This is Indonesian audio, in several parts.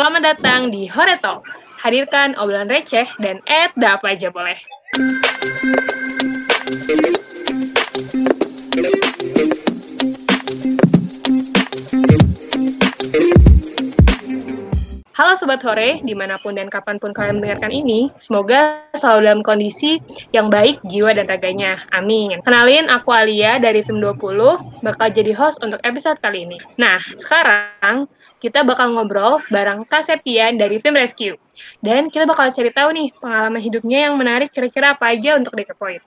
Selamat datang di Hore Talk. Hadirkan obrolan receh dan ed apa aja boleh. Halo Sobat Hore, di mana pun dan kapan pun kalian mendengarkan ini, semoga selalu dalam kondisi yang baik jiwa dan raganya. Amin. Kenalin, aku Alia dari Film 20, bakal jadi host untuk episode kali ini. Nah, sekarang kita bakal ngobrol bareng Kak Septian dari Film Rescue. Dan kita bakal cari tahu nih pengalaman hidupnya yang menarik kira-kira apa aja untuk dikepoin.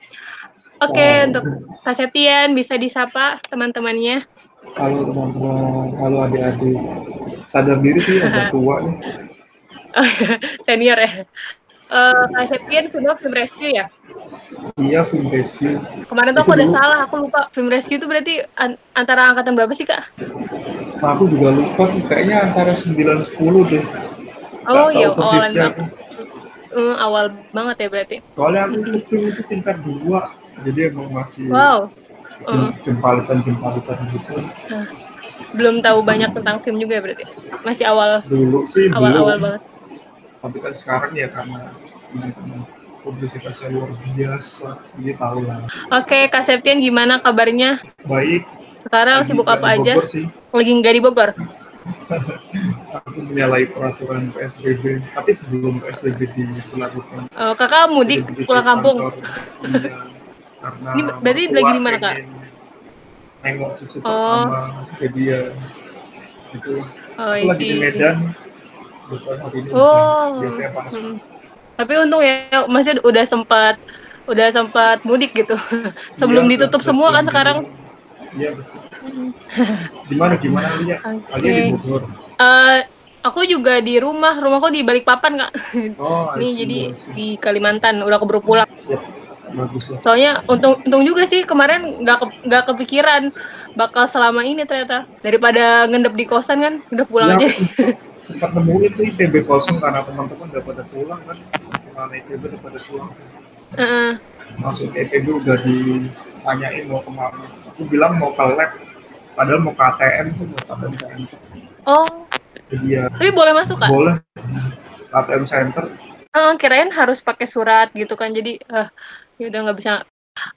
Oke, okay, untuk Kak Septian bisa disapa teman-temannya. Halo teman-teman, halo adik-adik. Sadar diri sih agak tua nih. Senior ya. Uh, Kak Septian film film rescue ya? Iya, film rescue. Kemarin tuh aku udah salah, aku lupa. Film rescue itu berarti an antara angkatan berapa sih, Kak? Nah, aku juga lupa, kayaknya antara 9 10 deh. Oh iya, awalan banget. Mm, awal banget ya berarti. Soalnya aku hmm. film itu tingkat dua, jadi emang masih wow jempalitan-jempalitan gitu. Nah, belum tahu banyak tentang film juga ya berarti? Masih awal? Dulu sih Awal-awal banget. Tapi kan sekarang ya karena publisitasnya luar biasa, jadi tahu lah. Oke, Kak Septian gimana kabarnya? Baik. Sekarang sibuk apa aja? Sih. Lagi nggak di Bogor? aku menyalahi peraturan PSBB, tapi sebelum PSBB diberlakukan. Oh, kakak mudik pulang kampung? Iya karena ini berarti lagi di mana kak? Nengok cucu oh. pertama ke dia itu. Oh, aku lagi di Medan. Bukan hari ini. Oh. Biasanya panas. Hmm. Tapi untung ya masih udah sempat udah sempat mudik gitu. Sebelum ya, ditutup semua kan sekarang. Iya betul. gimana gimana Alia? Okay. Alia di Bogor. Uh, aku juga di rumah, rumahku di Balikpapan kak. Oh, Nih jadi di Kalimantan, udah keburu pulang. Ya bagus lah. Soalnya untung untung juga sih kemarin nggak ke, nggak kepikiran bakal selama ini ternyata daripada ngendep di kosan kan udah pulang ya, aja. Sempat, sempat nemuin tuh ITB kosong karena teman-teman udah pada pulang kan, karena ITB udah pada pulang. Uh -uh. Masuk ITB udah ditanyain mau ke mana. Aku bilang mau ke lab, padahal mau ke ATM tuh mau ke ATM center. Oh. Jadi ya. Tapi boleh masuk kan? Boleh. ATM center. Uh, kirain harus pakai surat gitu kan jadi uh, ya udah nggak bisa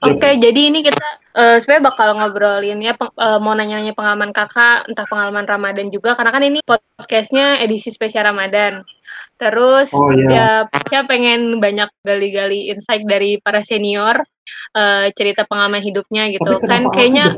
Oke, okay, jadi ini kita uh, sebenarnya bakal ngobrolin ya peng, uh, mau nanya-nanya pengalaman kakak, entah pengalaman Ramadan juga, karena kan ini podcastnya edisi spesial Ramadan. Terus oh, iya. ya, ya pengen banyak gali-gali insight dari para senior, uh, cerita pengalaman hidupnya gitu. kan kayaknya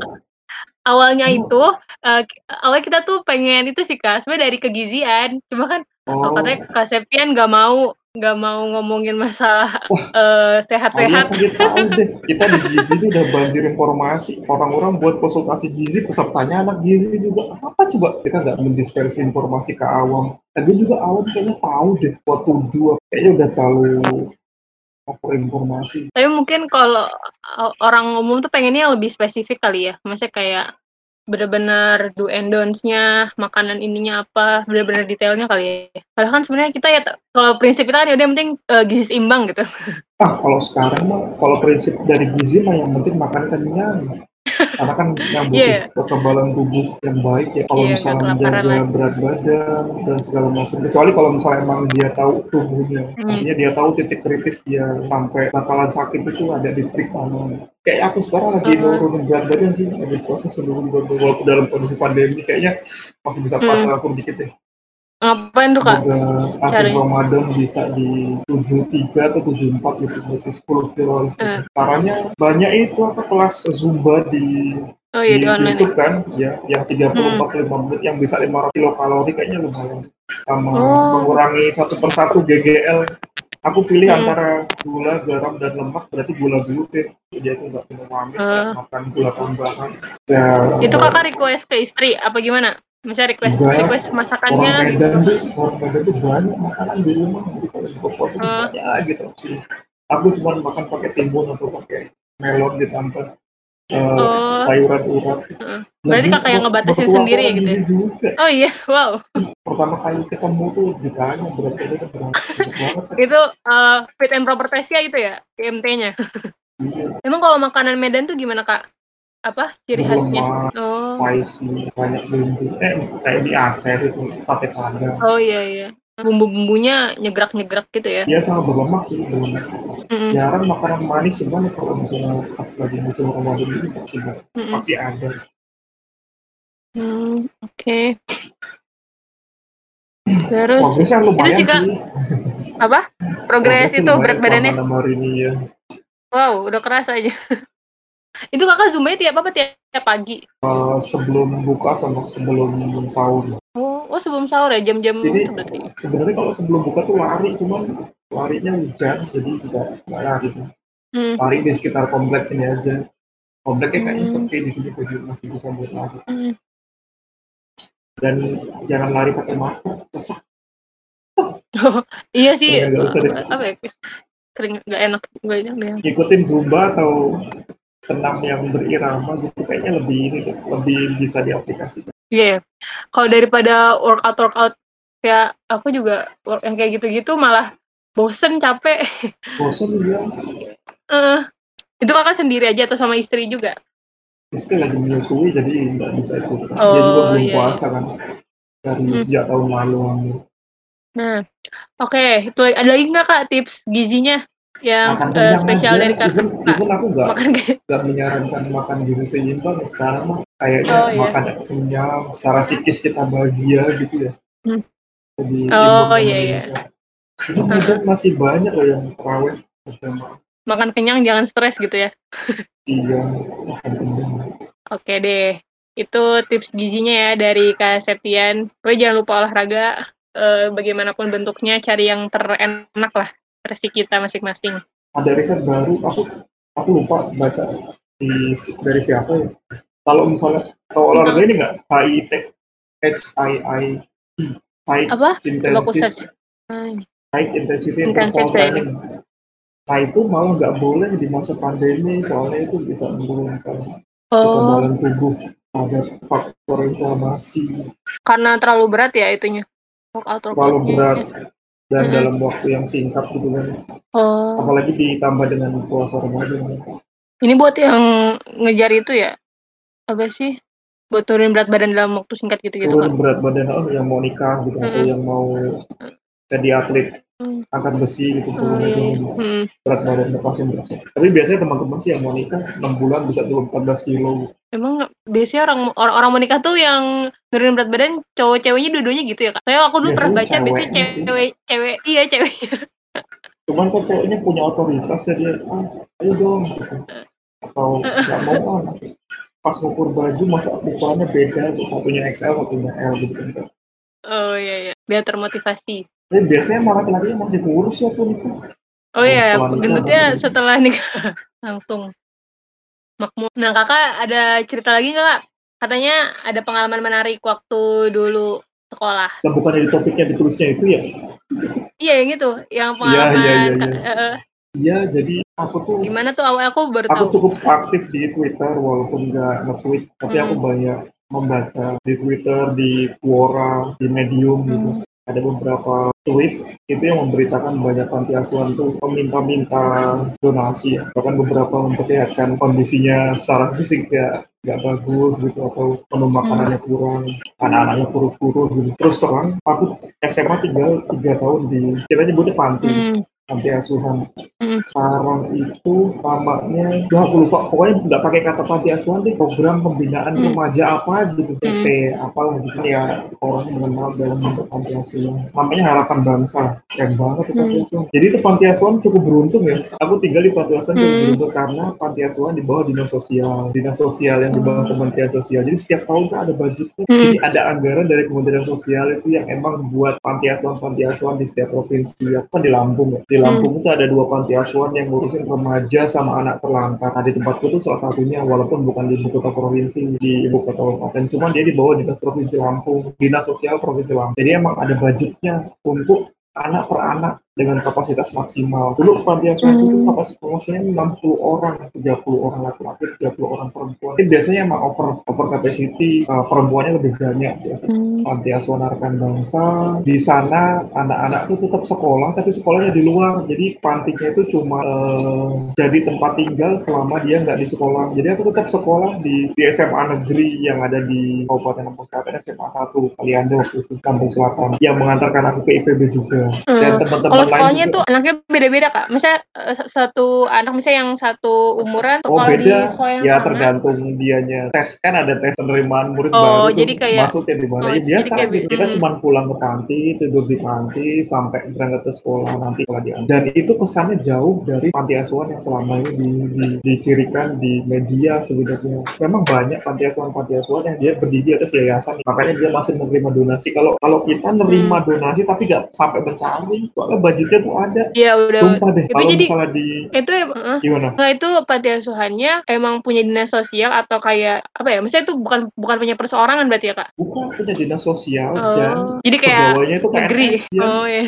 awalnya itu, uh, awalnya kita tuh pengen itu sih kak, sebenarnya dari kegizian, cuma kan oh. katanya Kak Septian nggak mau nggak mau ngomongin masalah uh, sehat-sehat. Kita tahu deh, kita di gizi ini udah banjir informasi. Orang-orang buat konsultasi gizi, pesertanya anak gizi juga. Apa coba kita nggak mendispersi informasi ke awam? Tadi juga awam kayaknya tahu deh, waktu dua kayaknya udah terlalu over informasi. Tapi mungkin kalau orang umum tuh pengennya lebih spesifik kali ya. Maksudnya kayak bener-bener do and don'ts-nya, makanan ininya apa, bener-bener detailnya kali ya. Padahal kan sebenarnya kita ya kalau prinsip kita kan ya udah penting uh, gizi seimbang gitu. Ah, kalau sekarang mah kalau prinsip dari gizi mah yang penting makan kenyang karena kan yang butuh yeah. kekebalan tubuh yang baik ya kalau yeah, misalnya menjaga berat badan dan segala macam. Kecuali kalau misalnya emang dia tahu tubuhnya. Mm. artinya dia tahu titik kritis dia sampai bakalan sakit itu ada di titik mana. Kayak aku sekarang lagi uh nurunin berat badan sih. Lagi proses sebelum walaupun dalam kondisi pandemi kayaknya masih bisa mm. atur dikit deh Ngapain tuh kak? Akhir Ramadan bisa di 73 atau 74 gitu, berarti 10 kilo. Uh. Caranya banyak itu apa kelas Zumba di Oh iya di, di online YouTube ya? kan, ya, yang 34 hmm. 5 menit yang bisa 500 kilokalori kayaknya lumayan. Sama oh. mengurangi satu persatu GGL. Aku pilih hmm. antara gula, garam, dan lemak, berarti gula gluten. Jadi aku nggak punya manis, uh. makan gula tambahan. Ya, itu kakak request ke istri, apa gimana? Mencari request Enggak, request masakannya orang Medan tuh orang Medan tuh banyak makanan di rumah jadi kalau buka puasa uh. banyak gitu sih aku cuma makan pakai timun atau pakai melon ditambah uh, oh. sayuran urat uh. berarti kakak yang ngebatasin sendiri ya gitu ya? juga. oh iya wow pertama kali ketemu tuh ditanya berarti itu banget itu uh, fit and proper test ya itu ya PMT-nya iya. emang kalau makanan Medan tuh gimana kak apa ciri khasnya? oh. spicy, banyak bumbu. Eh, kayak di Aceh itu sate padang. Oh iya iya. Bumbu-bumbunya nyegrak-nyegrak gitu ya? Iya sama berlemak sih. Belum. Mm -mm. Jarang makanan manis cuman kalau misalnya pas lagi musim Ramadan ini pasti, mm -mm. pasti ada. Hmm, oke. Okay. Terus Progresnya lumayan itu sih, Kak. sih. Apa? Progres itu berat badannya? Ini, ya. Wow, udah keras aja. Itu kakak zoomnya tiap apa tiap, tiap pagi? Uh, sebelum buka sama sebelum sahur. Oh, oh sebelum sahur ya jam-jam itu berarti? Sebenarnya kalau sebelum buka tuh lari, cuman larinya hujan, jadi tidak nggak lari. Hmm. Lari di sekitar kompleks ini aja. Kompleknya kayaknya hmm. sepi di sini, jadi masih bisa buat lari. Hmm. Dan jangan lari pakai masker, sesak. Oh, iya sih. Ya, apa ya? Kering nggak enak, nggak enak. Ikutin zumba atau senam yang berirama gitu kayaknya lebih ini lebih bisa diaplikasikan. Iya, yeah. kalau daripada workout workout kayak aku juga work yang kayak gitu-gitu malah bosen capek. Bosen ya. Uh, itu kakak sendiri aja atau sama istri juga? Istri lagi menyusui jadi nggak bisa itu. Oh, Dia juga belum yeah. puasa kan dari hmm. sejak tahun lalu. Nah, oke, okay. itu ada lagi nggak kak tips gizinya? Yang uh, spesial aja. dari kakak. Even, aku nggak nggak menyarankan makan gizi seimbang sekarang mah kayaknya oh, iya. makan kenyang, secara psikis kita bahagia gitu ya. Hmm. Jadi, oh iya iya. Itu uh masih banyak loh yang terawih Makan kenyang jangan stres gitu ya. iya, makan kenyang. Oke deh. Itu tips gizinya ya dari Kak Septian. Pokoknya jangan lupa olahraga, eh, bagaimanapun bentuknya, cari yang terenak lah versi kita masing-masing. Ada riset baru, aku aku lupa baca di dari siapa ya. Kalau misalnya kalau olahraga ini nggak HIT I I High apa? Intensive High Intensity Interval Training. Nah itu malah nggak boleh di masa pandemi soalnya itu bisa menurunkan oh. kekebalan tubuh ada faktor inflamasi. Karena terlalu berat ya itunya. Terlalu berat dan hmm. dalam waktu yang singkat gitu kan. Oh. Apalagi ditambah dengan puasa Ramadan. Ini buat yang ngejar itu ya? Apa sih? Buat turun berat badan dalam waktu singkat gitu gitu Turun kan? berat badan oh, yang mau nikah gitu hmm. atau yang mau jadi atlet hmm. angkat besi gitu oh, iya. hmm. berat badan lepasin berat. Tapi biasanya teman-teman sih yang mau nikah 6 bulan bisa turun 14 kilo. Emang biasanya orang orang, orang mau nikah tuh yang nurunin berat badan cowok ceweknya dua-duanya gitu ya kak? Saya aku dulu pernah baca biasanya cewek, cewek cewek iya cewek. Cuman kan ceweknya punya otoritas ya dia, ah, ayo dong. Atau nggak mau ah. Pas ngukur baju masa ukurannya beda, satunya XL, satunya L gitu kan. Oh iya iya, biar termotivasi. Tapi biasanya malah laki masih kurus ya tuh nikah. Oh iya, gendutnya setelah nikah langsung makmur. Nah kakak ada cerita lagi nggak kak? Katanya ada pengalaman menarik waktu dulu sekolah. Nah, bukan di topik yang ditulisnya itu ya? Iya yang itu, yang iya, pengalaman. Iya, iya, iya. Uh, Iya, jadi aku tuh. Gimana tuh awal aku baru Aku cukup aktif di Twitter walaupun nggak nge-tweet, tapi hmm. aku banyak membaca di Twitter, di Quora, di Medium gitu. hmm. gitu ada beberapa tweet itu yang memberitakan banyak panti asuhan itu meminta-minta donasi ya. bahkan beberapa memperlihatkan kondisinya secara fisik ya nggak bagus gitu atau menu makanannya hmm. kurang anak-anaknya kurus-kurus gitu terus terang aku SMA tinggal tiga tahun di kita nyebutnya panti hmm panti asuhan. Mm. Sekarang itu namanya, ya aku lupa, pokoknya nggak pakai kata panti asuhan itu program pembinaan mm. remaja apa gitu, PP mm. apalah gitu ya orang mengenal dalam bentuk panti asuhan. Namanya Harapan Bangsa, keren banget itu panti asuhan. Jadi itu panti asuhan cukup beruntung ya. Aku tinggal di panti asuhan cukup beruntung karena panti asuhan di bawah dinas sosial, dinas sosial yang di bawah Kementerian Sosial. Jadi setiap tahun tuh ada budgetnya, jadi ada anggaran dari Kementerian Sosial itu yang emang buat panti asuhan panti asuhan di setiap provinsi. Aku kan di Lampung ya. Di Lampung hmm. itu ada dua panti asuhan yang ngurusin remaja sama anak terlantar. Nah, di tempatku itu salah satunya, walaupun bukan di ibu kota provinsi, di ibu kota kabupaten, cuman dia di bawah dinas provinsi Lampung, dinas sosial provinsi Lampung. Jadi emang ada budgetnya untuk anak per anak dengan kapasitas maksimal. Dulu panti asuhan hmm. itu kapasitasnya 60 orang, 30 orang laki-laki, 30 orang perempuan. Ini biasanya emang over over capacity, uh, perempuannya lebih banyak biasa. Hmm. Panti asuhan Arkan Bangsa di sana anak-anak itu tetap sekolah tapi sekolahnya di luar. Jadi pantinya itu cuma uh, jadi tempat tinggal selama dia nggak di sekolah. Jadi aku tetap sekolah di, di SMA negeri yang ada di Kabupaten Lampung Selatan SMA 1 Kaliando waktu itu Kampung Selatan yang mengantarkan aku ke IPB juga. Hmm. Dan teman-teman sekolahnya tuh anaknya beda-beda kak. Misalnya uh, satu anak misalnya yang satu umuran oh, beda. di sekolah yang ya sama. tergantung dianya. Tes kan ada tes penerimaan murid oh, baru jadi kayak, masuknya di mana. Oh, ya biasa kayak, kita mm. cuma pulang ke panti, tidur di panti sampai berangkat ke sekolah nanti kalau di Dan itu kesannya jauh dari panti asuhan yang selama ini di, di, dicirikan di media sebenarnya. Memang banyak panti asuhan panti asuhan yang dia berdiri atas yayasan. Makanya dia masih menerima donasi. Kalau kalau kita nerima hmm. donasi tapi nggak sampai mencari, soalnya budgetnya tuh ada. Iya udah. Sumpah deh. Kalau misalnya di itu uh, gimana? Nah itu panti asuhannya emang punya dinas sosial atau kayak apa ya? Misalnya itu bukan bukan punya perseorangan berarti ya kak? Bukan punya dinas sosial oh. dan jadi kayak pegawainya itu negeri. Ya. Oh iya.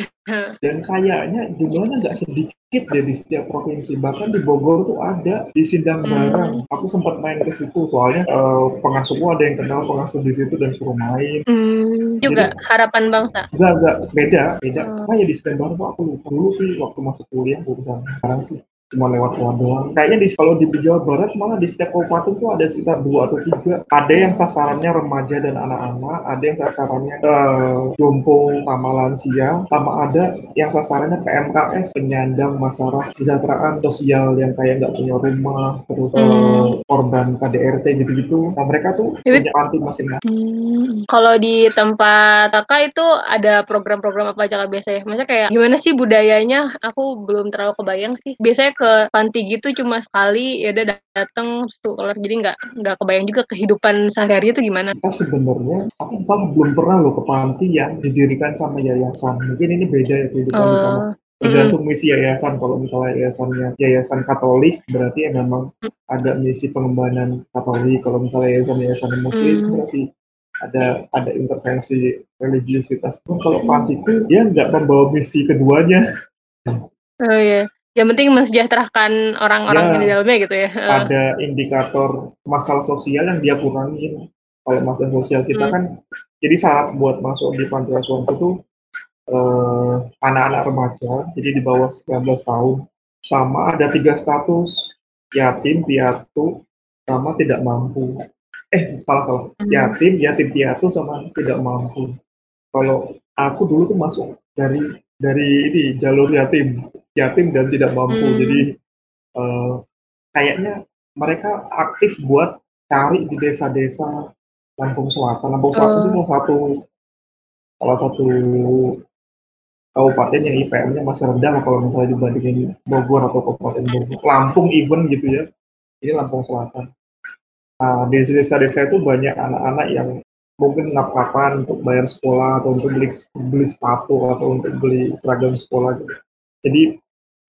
Dan kayaknya jumlahnya nggak sedikit deh di setiap provinsi. Bahkan di Bogor tuh ada di Sindang hmm. Barang. Aku sempat main ke situ soalnya uh, pengasuhku ada yang kenal pengasuh di situ dan suruh main. Hmm, juga Jadi, harapan bangsa. Enggak, enggak, beda, beda. Hmm. Kayak di Sindang Barang aku lupa dulu sih waktu masuk kuliah urusan sekarang sih cuma lewat luar doang. Kayaknya di kalau di Jawa Barat malah di setiap kabupaten tuh ada sekitar dua atau tiga. Ada yang sasarannya remaja dan anak-anak, ada yang sasarannya uh, jompo sama lansia, sama ada yang sasarannya PMKS penyandang masalah kesejahteraan sosial yang kayak nggak punya rumah, terus hmm. uh, korban KDRT gitu-gitu. Nah mereka tuh Jadi, punya panti masing-masing. Hmm. Kalau di tempat kakak itu ada program-program apa aja biasa ya? Maksudnya kayak gimana sih budayanya? Aku belum terlalu kebayang sih. Biasanya ke panti gitu cuma sekali ya udah datang tuh kelar jadi nggak nggak kebayang juga kehidupan sehari-hari itu gimana. Kita sebenarnya aku belum pernah loh ke panti yang didirikan sama yayasan. Mungkin ini beda ya kehidupan uh, sama oh, tergantung misi yayasan. Kalau misalnya yayasannya yayasan Katolik berarti ya memang mm. ada misi pengembangan Katolik. Kalau misalnya yayasan yayasan Muslim mm. berarti ada ada intervensi religiusitas kalau panti itu dia nggak membawa misi keduanya. Oh iya yang penting mensejahterakan orang-orang ya, di dalamnya gitu ya. Ada indikator masalah sosial yang dia kurangin. Kalau masalah sosial kita hmm. kan, jadi syarat buat masuk di panti asuhan itu eh, anak-anak remaja, jadi di bawah 19 tahun, sama ada tiga status, yatim, piatu, sama tidak mampu. Eh, salah salah. Hmm. Yatim, yatim piatu, sama tidak mampu. Kalau aku dulu tuh masuk dari dari ini jalur yatim yatim dan tidak mampu. Hmm. Jadi uh, kayaknya mereka aktif buat cari di desa-desa Lampung Selatan. Lampung Selatan uh. itu salah satu salah satu kabupaten yang IPM-nya masih rendah kalau misalnya dibandingin Bogor atau Kabupaten Bogor. Lampung even gitu ya. Ini Lampung Selatan. Nah, di desa-desa itu banyak anak-anak yang mungkin ngap-ngapan untuk bayar sekolah atau untuk beli beli sepatu atau untuk beli seragam sekolah gitu. Jadi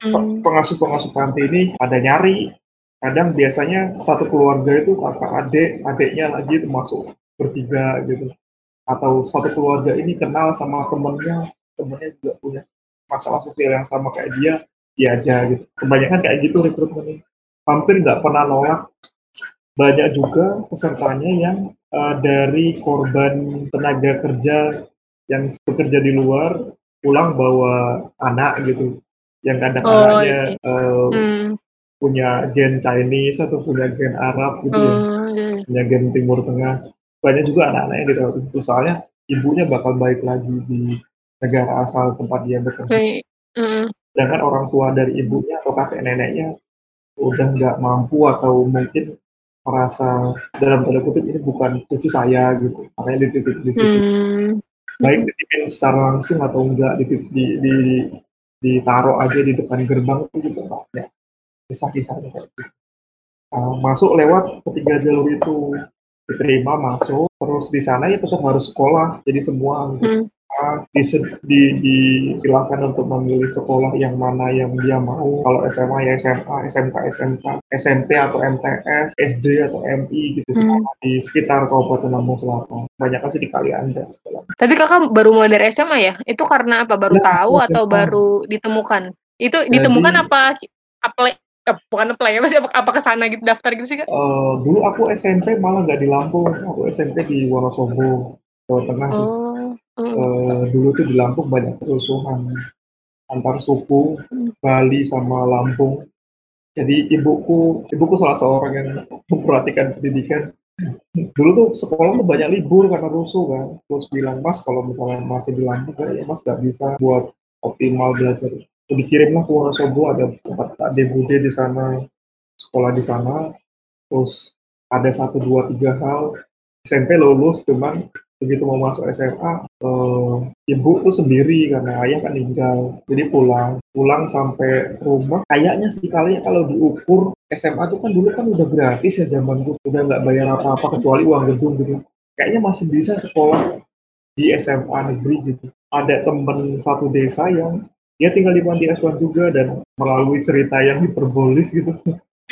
hmm. pengasuh-pengasuh panti ini ada nyari. Kadang biasanya satu keluarga itu kakak adik, adiknya lagi termasuk bertiga gitu. Atau satu keluarga ini kenal sama temennya, temennya juga punya masalah sosial yang sama kayak dia, dia aja gitu. Kebanyakan kayak gitu rekrutmen ini. Hampir nggak pernah nolak. Banyak juga pesertanya yang uh, dari korban tenaga kerja yang bekerja di luar pulang bawa anak gitu yang kadang oh, okay. uh, hmm. punya gen Chinese atau punya gen Arab gitu ya. oh, ya, okay. punya gen Timur Tengah. Banyak juga anak-anak yang ditaruh di situ soalnya ibunya bakal baik lagi di negara asal tempat dia bekerja. Okay. Mm. Sedangkan orang tua dari ibunya atau kakek neneknya udah nggak mampu atau mungkin merasa dalam tanda kutip ini bukan cucu saya gitu, makanya dititip di situ. Mm. Baik dititipin secara langsung atau enggak dititip di, di ditaruh aja di depan gerbang itu juga banyak kisah-kisahnya kayak gitu. Uh, masuk lewat ketiga jalur itu diterima masuk terus di sana ya tetap harus sekolah jadi semua gitu. hmm. Di, di, untuk memilih sekolah yang mana yang dia mau kalau SMA ya SMA SMK SMK SMP atau MTS SD atau MI gitu hmm. di sekitar Kabupaten Lampung Selatan banyak sih di kali anda sekolah tapi kakak baru mulai dari SMA ya itu karena apa baru ya, tahu SMA. atau baru ditemukan itu Jadi, ditemukan apa apply eh, bukan apply ya masih apa, apa ke sana gitu daftar gitu sih kak? Uh, dulu aku SMP malah nggak di Lampung, aku SMP di Wonosobo, Jawa Tengah. Oh. Mm. Uh, dulu tuh di Lampung banyak kerusuhan antar suku mm. Bali sama Lampung. Jadi ibuku, ibuku salah seorang yang memperhatikan pendidikan. Dulu tuh sekolah tuh banyak libur karena rusuh kan. Terus bilang, Mas kalau misalnya masih di Lampung, ya Mas nggak bisa buat optimal belajar dikirimlah ke Wonosobo ada tempat Pak Bude di sana sekolah di sana terus ada satu dua tiga hal SMP lulus cuman begitu mau masuk SMA eh, ibu tuh sendiri karena ayah kan meninggal. Jadi pulang pulang sampai rumah. Kayaknya sih kali kalau diukur SMA tuh kan dulu kan udah gratis ya zaman tuh udah nggak bayar apa-apa kecuali uang gedung gitu. Kayaknya masih bisa sekolah di SMA negeri gitu. Ada temen satu desa yang dia tinggal di panti asuhan juga dan melalui cerita yang hiperbolis gitu.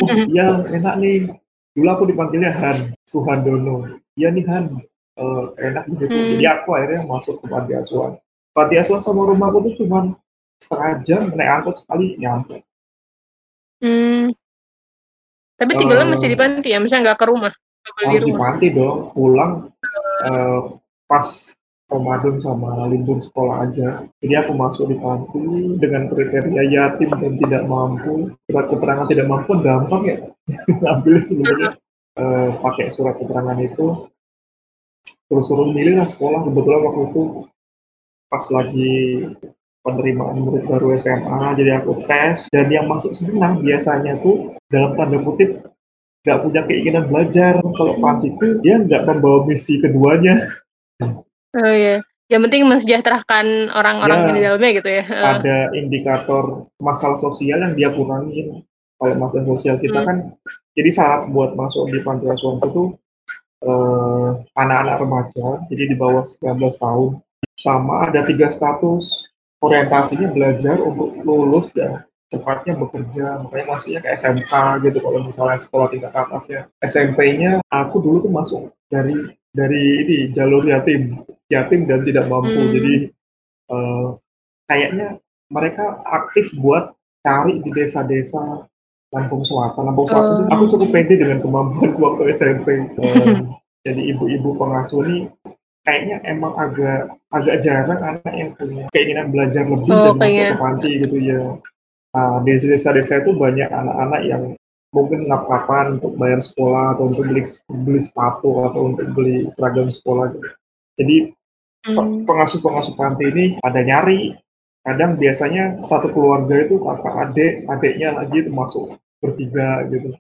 Oh iya enak nih. Dulu aku dipanggilnya Han Suhandono. Iya nih Han uh, enak di situ hmm. jadi aku akhirnya masuk ke panti asuhan panti asuhan sama rumahku tuh cuma setengah jam naik angkot sekali nyampe hmm. tapi tinggalnya uh, masih di panti ya misalnya nggak ke rumah harus di, di panti dong pulang uh, pas Ramadan sama libur sekolah aja. Jadi aku masuk di panti dengan kriteria yatim dan tidak mampu. Surat keterangan tidak mampu gampang ya. Ambil sebenarnya uh, pakai surat keterangan itu. Terus suruh milih lah sekolah. Kebetulan waktu itu pas lagi penerimaan murid baru SMA, jadi aku tes. Dan yang masuk sana biasanya tuh dalam tanda kutip nggak punya keinginan belajar. Kalau panti itu dia nggak membawa misi keduanya. Oh iya, yang penting mensejahterakan orang-orang ya, di dalamnya gitu ya? ada indikator masalah sosial yang dia kurangin. Kalau masalah sosial kita hmm. kan jadi syarat buat masuk di panti asuhan itu eh, anak-anak remaja, jadi di bawah 19 tahun. Sama ada tiga status, orientasinya belajar untuk lulus dan cepatnya bekerja, makanya masuknya ke SMK gitu kalau misalnya sekolah tingkat atas ya. SMP-nya aku dulu tuh masuk dari dari ini jalur yatim yatim dan tidak mampu hmm. jadi uh, kayaknya mereka aktif buat cari di desa-desa Lampung Selatan Lampung Selatan uh. aku cukup pede dengan kemampuan waktu SMP uh, jadi ibu-ibu pengasuh ini kayaknya emang agak agak jarang anak yang punya keinginan belajar lebih oh, dan masuk ke panti gitu ya nah, di desa-desa itu banyak anak-anak yang mungkin ngap-ngapan untuk bayar sekolah atau untuk beli beli sepatu atau untuk beli seragam sekolah gitu. Jadi hmm. pengasuh-pengasuh panti ini ada nyari. Kadang biasanya satu keluarga itu kakak adik, adiknya lagi termasuk bertiga gitu.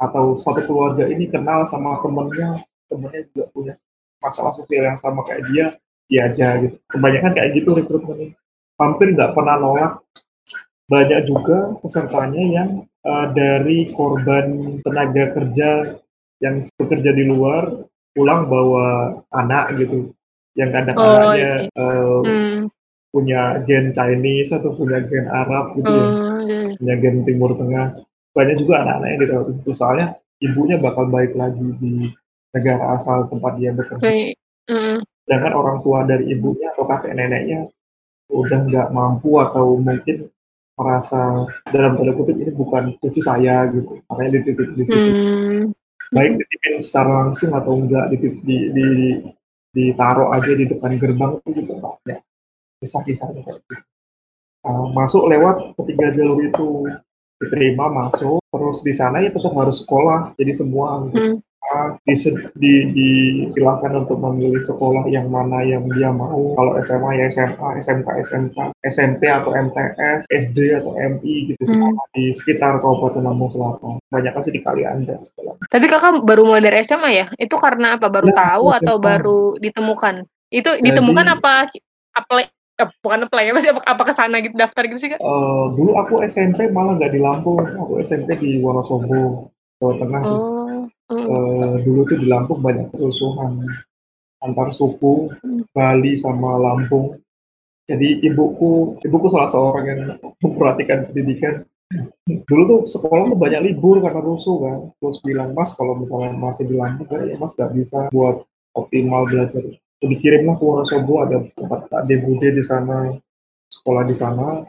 Atau satu keluarga ini kenal sama temennya, temennya juga punya masalah sosial yang sama kayak dia, dia aja gitu. Kebanyakan kayak gitu rekrutmen Hampir nggak pernah nolak. Banyak juga pesertanya yang uh, dari korban tenaga kerja yang bekerja di luar pulang bawa anak gitu yang kadang oh, anaknya uh, hmm. Punya gen Chinese atau punya gen Arab gitu ya. yeah. punya gen Timur Tengah banyak juga anak-anak yang ditaruh di situ soalnya ibunya bakal baik lagi di negara asal tempat dia bekerja. Okay. Mm. Sedangkan orang tua dari ibunya atau kakek neneknya udah nggak mampu atau mungkin merasa dalam tanda kutip ini bukan cucu saya gitu makanya dititip di situ hmm. baik dititipin secara langsung atau enggak dititip di, di, ditaruh aja di depan gerbang itu juga banyak kisah-kisahnya kayak gitu masuk lewat ketiga jalur itu diterima masuk terus di sana ya tetap harus sekolah jadi semua hmm di, di, disilahkan untuk memilih sekolah yang mana yang dia mau. Kalau SMA ya SMA, SMK, SMK, SMP atau MTS, SD atau MI gitu hmm. di sekitar Kabupaten Lampung Selatan. Banyak sih di kali Anda sekolah. Tapi kakak baru mulai dari SMA ya? Itu karena apa? Baru ya, tahu SMA. atau baru ditemukan? Itu Jadi, ditemukan apa? Apply eh, bukan apply ya, masih apa, apa ke sana gitu daftar gitu sih kak? Uh, dulu aku SMP malah nggak di Lampung, aku SMP di Wonosobo, Jawa Tengah. Oh. Uh, dulu tuh di Lampung banyak kerusuhan antar suku Bali sama Lampung. Jadi ibuku, ibuku salah seorang yang memperhatikan pendidikan. Dulu tuh sekolah tuh banyak libur karena rusuh kan. Terus bilang, Mas kalau misalnya masih di Lampung, ya Mas nggak bisa buat optimal belajar. Dikirimlah ke Wonosobo, ada tempat Pak Bude di sana, sekolah di sana.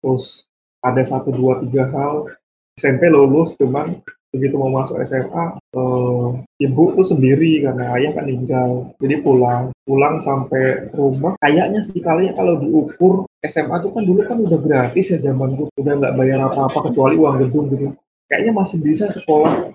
Terus ada satu, dua, tiga hal. SMP lulus, cuman begitu mau masuk SMA eh, ibu tuh sendiri karena ayah kan meninggal. Jadi pulang pulang sampai rumah. Kayaknya sih kali kalau diukur SMA tuh kan dulu kan udah gratis ya zaman tuh udah nggak bayar apa-apa kecuali uang gedung gitu. Kayaknya masih bisa sekolah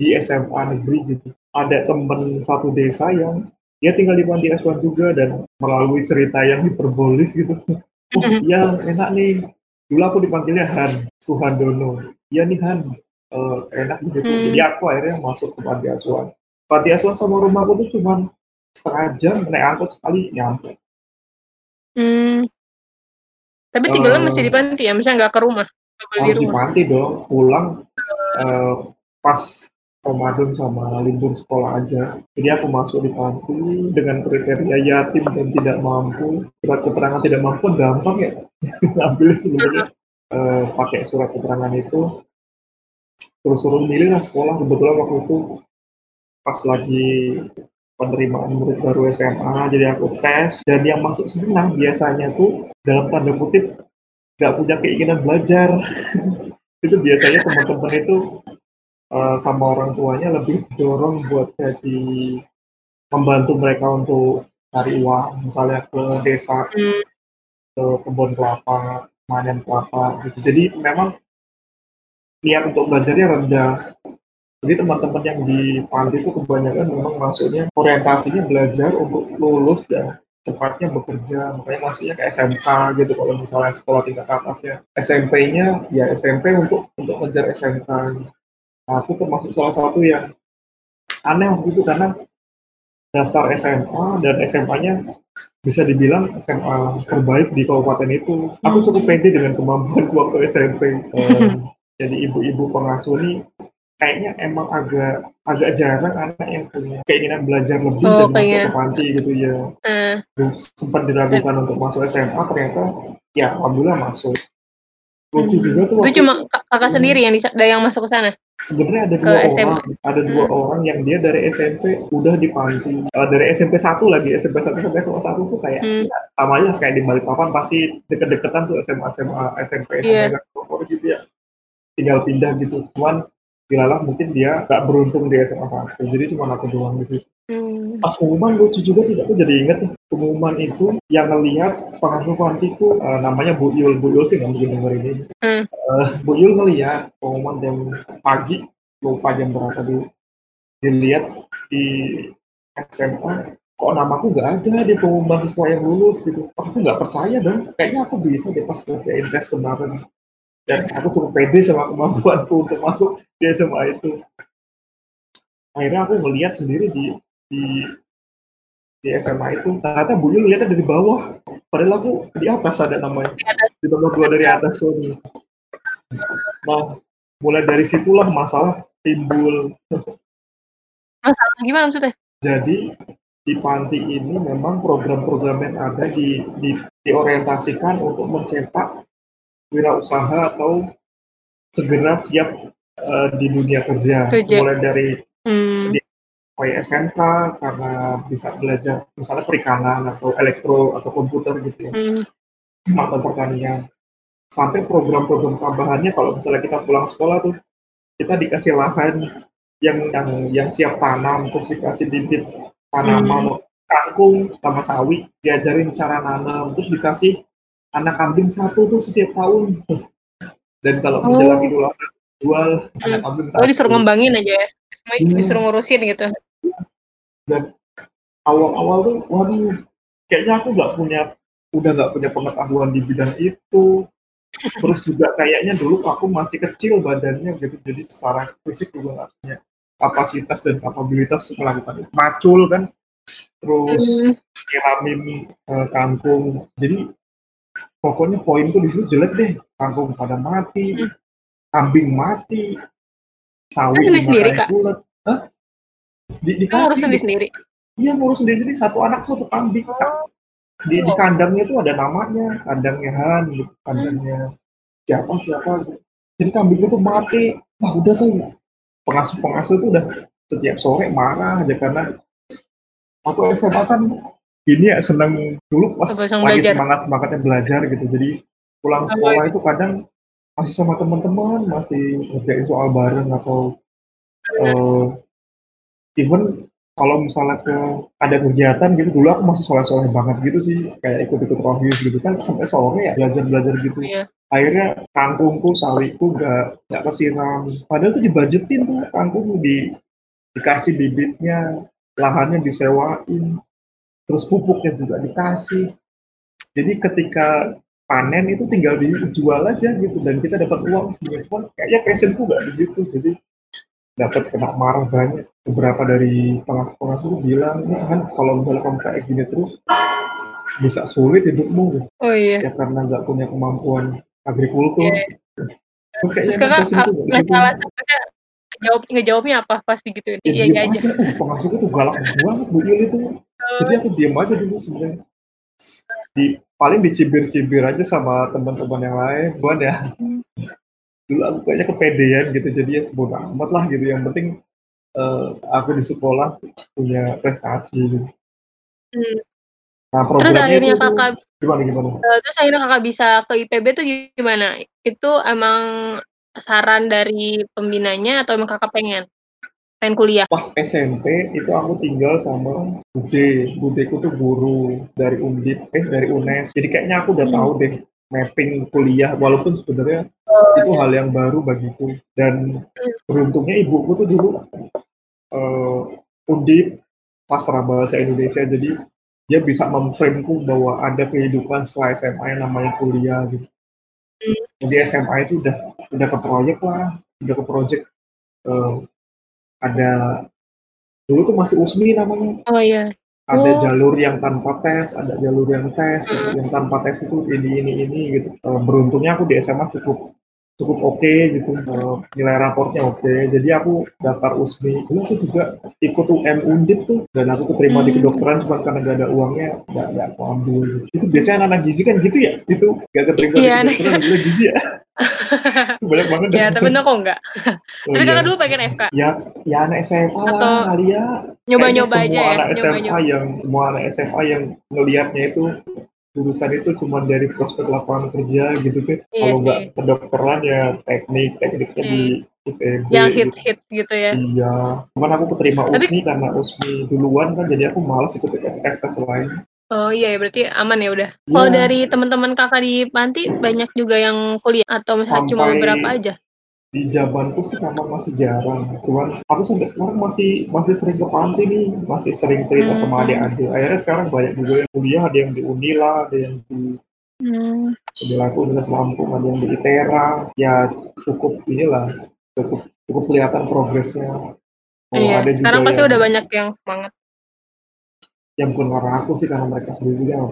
di SMA negeri gitu. Ada temen satu desa yang dia tinggal di panti asuhan juga dan melalui cerita yang hiperbolis gitu oh yang enak nih dulu aku dipanggilnya Han Suhandono iya nih Han uh, enak di situ. Hmm. Jadi aku akhirnya masuk ke panti asuhan. Panti asuhan sama rumahku tuh cuma setengah jam naik angkot sekali nyampe. Hmm. Tapi tinggalnya uh, masih di panti ya, misalnya nggak ke rumah? Harus di, di panti dong, pulang uh, pas Ramadan sama libur sekolah aja. Jadi aku masuk di panti dengan kriteria yatim dan tidak mampu. Surat keterangan tidak mampu gampang ya. Ambil sebenarnya uh, pakai surat keterangan itu terus suruh milih lah sekolah kebetulan waktu itu pas lagi penerimaan murid baru SMA jadi aku tes dan yang masuk senang biasanya tuh dalam tanda kutip nggak punya keinginan belajar itu biasanya teman-teman itu uh, sama orang tuanya lebih dorong buat jadi membantu mereka untuk cari uang misalnya ke desa hmm. ke kebun kelapa manen kelapa gitu jadi memang niat untuk belajarnya rendah. Jadi teman-teman yang di panti itu kebanyakan memang masuknya orientasinya belajar untuk lulus dan cepatnya bekerja. Makanya masuknya ke SMK gitu kalau misalnya sekolah tingkat atas ya. SMP-nya ya SMP untuk untuk ngejar SMK. Nah, aku termasuk salah satu yang aneh waktu itu karena daftar SMA dan SMA-nya bisa dibilang SMA terbaik di kabupaten itu. Aku cukup pede dengan kemampuan waktu SMP. Um, jadi ibu-ibu pengasuh ini kayaknya emang agak agak jarang anak yang punya keinginan belajar lebih oh, dan masuk ke panti gitu ya. Uh. sempat diragukan uh. untuk masuk SMA ternyata ya alhamdulillah masuk. Lucu hmm. juga tuh. Itu cuma kakak sendiri yang yang masuk ke sana. Sebenarnya ada dua orang, ada dua hmm. orang yang dia dari SMP udah di panti. Uh, dari SMP satu lagi, SMP satu sampai SMA satu tuh kayak hmm. ya, sama aja kayak di Balikpapan pasti deket-deketan tuh SMA SMA SMP yeah. gitu ya tinggal pindah gitu cuman dilalah mungkin dia gak beruntung di SMA satu jadi cuma aku doang di situ hmm. Pas pengumuman lucu juga tidak? Aku jadi inget pengumuman itu yang ngelihat pengasuh panti itu uh, namanya Bu Yul. Bu Yul sih nggak mungkin denger ini. Hmm. uh, Bu Yul ngelihat pengumuman jam pagi lupa jam berapa dulu. Dilihat di SMA kok namaku nggak ada di pengumuman siswa yang lulus gitu. Aku nggak percaya dong kayaknya aku bisa deh pas kerjain tes kemarin. Dan aku cukup pede sama kemampuanku untuk masuk di SMA itu. Akhirnya aku melihat sendiri di di di SMA itu ternyata bunyi ngeliatnya dari bawah. Padahal aku di atas ada namanya. Di nomor dua dari atas Sony nah mulai dari situlah masalah timbul. Masalah gimana maksudnya? Jadi di panti ini memang program-program yang ada di, di diorientasikan untuk mencetak wirausaha atau segera siap uh, di dunia kerja, kerja. mulai dari. SMK karena bisa belajar misalnya perikanan atau elektro atau komputer gitu ya, hmm. atau pertanian sampai program-program tambahannya kalau misalnya kita pulang sekolah tuh kita dikasih lahan yang yang yang siap tanam terus dikasih bibit tanaman hmm. kangkung sama sawi diajarin cara nanam terus dikasih anak kambing satu tuh setiap tahun dan kalau oh. menjelang idul adha jual hmm. anak kambing satu. Oh disuruh ngembangin aja ya, semua hmm. disuruh ngurusin gitu. Dan awal-awal tuh, waduh, kayaknya aku nggak punya, udah nggak punya pengetahuan di bidang itu. Terus juga kayaknya dulu aku masih kecil badannya gitu, jadi secara fisik juga nggak punya kapasitas dan kapabilitas untuk melakukan itu. Macul kan, terus hmm. nyiramin uh, kangkung. Jadi pokoknya poin tuh di situ jelek deh kangkung pada mati hmm. kambing mati sawit sendiri, sendiri kak bulat Hah? Di, dikasih sendiri sendiri Iya ngurus sendiri satu anak satu kambing. Oh. Di, di kandangnya itu ada namanya, kandangnya Han, gitu. kandangnya siapa siapa gitu. Jadi kambing itu mati. Wah udah tuh pengasuh-pengasuh itu udah setiap sore marah aja karena aku SMA kan ini ya seneng dulu pas lagi semangat semangatnya belajar gitu jadi pulang sekolah itu kadang masih sama teman-teman masih ngerjain soal bareng atau uh, even kalau misalnya ke ada kegiatan gitu dulu aku masih soleh-soleh banget gitu sih kayak ikut-ikut rohius gitu kan sampai sore ya belajar-belajar gitu. Yeah. akhirnya kangkungku sawiku gak gak kesiram. Padahal tuh dibajetin tuh kangkung di dikasih bibitnya lahannya disewain terus pupuknya juga dikasih. Jadi ketika panen itu tinggal dijual aja gitu dan kita dapat uang sebenarnya pun kayaknya passionku gak di situ. Jadi dapat kena marah banyak. Beberapa dari pengasuh-pengasuh itu bilang ini kan kalau misalnya kamu kayak gini terus bisa sulit hidupmu. Oh iya. Ya karena nggak punya kemampuan agrikultur. Yeah. Terus kakak masalah jawab ngejawabnya apa? Pasti gitu ya, iya iya aja, aja. pengasuhku tuh galak banget bu Il itu. Jadi aku diam aja dulu sebenarnya. Di paling dicibir-cibir aja sama teman-teman yang lain buat ya dulu aku kayaknya kepedean gitu jadi ya sebut amat lah gitu yang penting uh, aku di sekolah punya prestasi gitu. Hmm. Nah, terus akhirnya itu, kakak gimana gimana? Uh, terus akhirnya kakak bisa ke IPB tuh gimana? Itu emang saran dari pembinanya atau emang kakak pengen? Pengen kuliah? Pas SMP itu aku tinggal sama Bude. Budeku tuh guru dari Undip, eh dari UNES. Jadi kayaknya aku udah hmm. tahu deh mapping kuliah walaupun sebenarnya oh, itu hal yang baru bagiku dan beruntungnya ibuku tuh dulu uh, Undip sastra bahasa Indonesia jadi dia bisa memframeku bahwa ada kehidupan setelah SMA yang namanya kuliah gitu. Hmm. Jadi SMA itu udah udah ke proyek lah, udah ke proyek uh, ada dulu tuh masih Usmi namanya. Oh iya. Ada oh. jalur yang tanpa tes, ada jalur yang tes. Hmm. Yang tanpa tes itu ini ini ini gitu. Uh, beruntungnya aku di SMA cukup cukup oke okay, gitu uh, nilai raportnya oke. Okay. jadi aku daftar USMI dulu aku juga ikut UM Undip tuh dan aku keterima hmm. di kedokteran cuma karena gak ada uangnya gak, gak aku ambil itu biasanya anak-anak gizi kan gitu ya? Itu gak keterima iya, di kedokteran ambil gizi ya? Banyak banget ya tapi kok enggak oh, tapi iya. karena dulu pengen FK ya ya anak SMA Atau lah kali ya. nyoba-nyoba aja ya? anak SMA -nyoba. yang semua anak SMA yang ngelihatnya itu jurusan itu cuma dari prospek lapangan kerja gitu kan. Iya Kalau nggak kedokteran ya teknik, tekniknya hmm. di ITB. Yang gitu. hits gitu ya. Iya. Cuman aku keterima Tapi, USMI karena USMI duluan kan jadi aku malas ikut tes tes lain. Oh iya berarti aman ya udah. Ya. Kalau dari teman-teman kakak di panti banyak juga yang kuliah atau misalnya cuma beberapa aja? Di zamanku sih memang masih jarang cuman aku sampai sekarang masih masih sering ke panti nih masih sering cerita hmm. sama adik-adik akhirnya sekarang banyak juga yang kuliah ada yang di Unila ada yang di hmm. di Laku Universitas Lampung ada yang di ITERA ya cukup inilah cukup cukup kelihatan progresnya oh, iya. ada sekarang pasti udah banyak yang semangat yang bukan karena aku sih karena mereka sendiri juga yang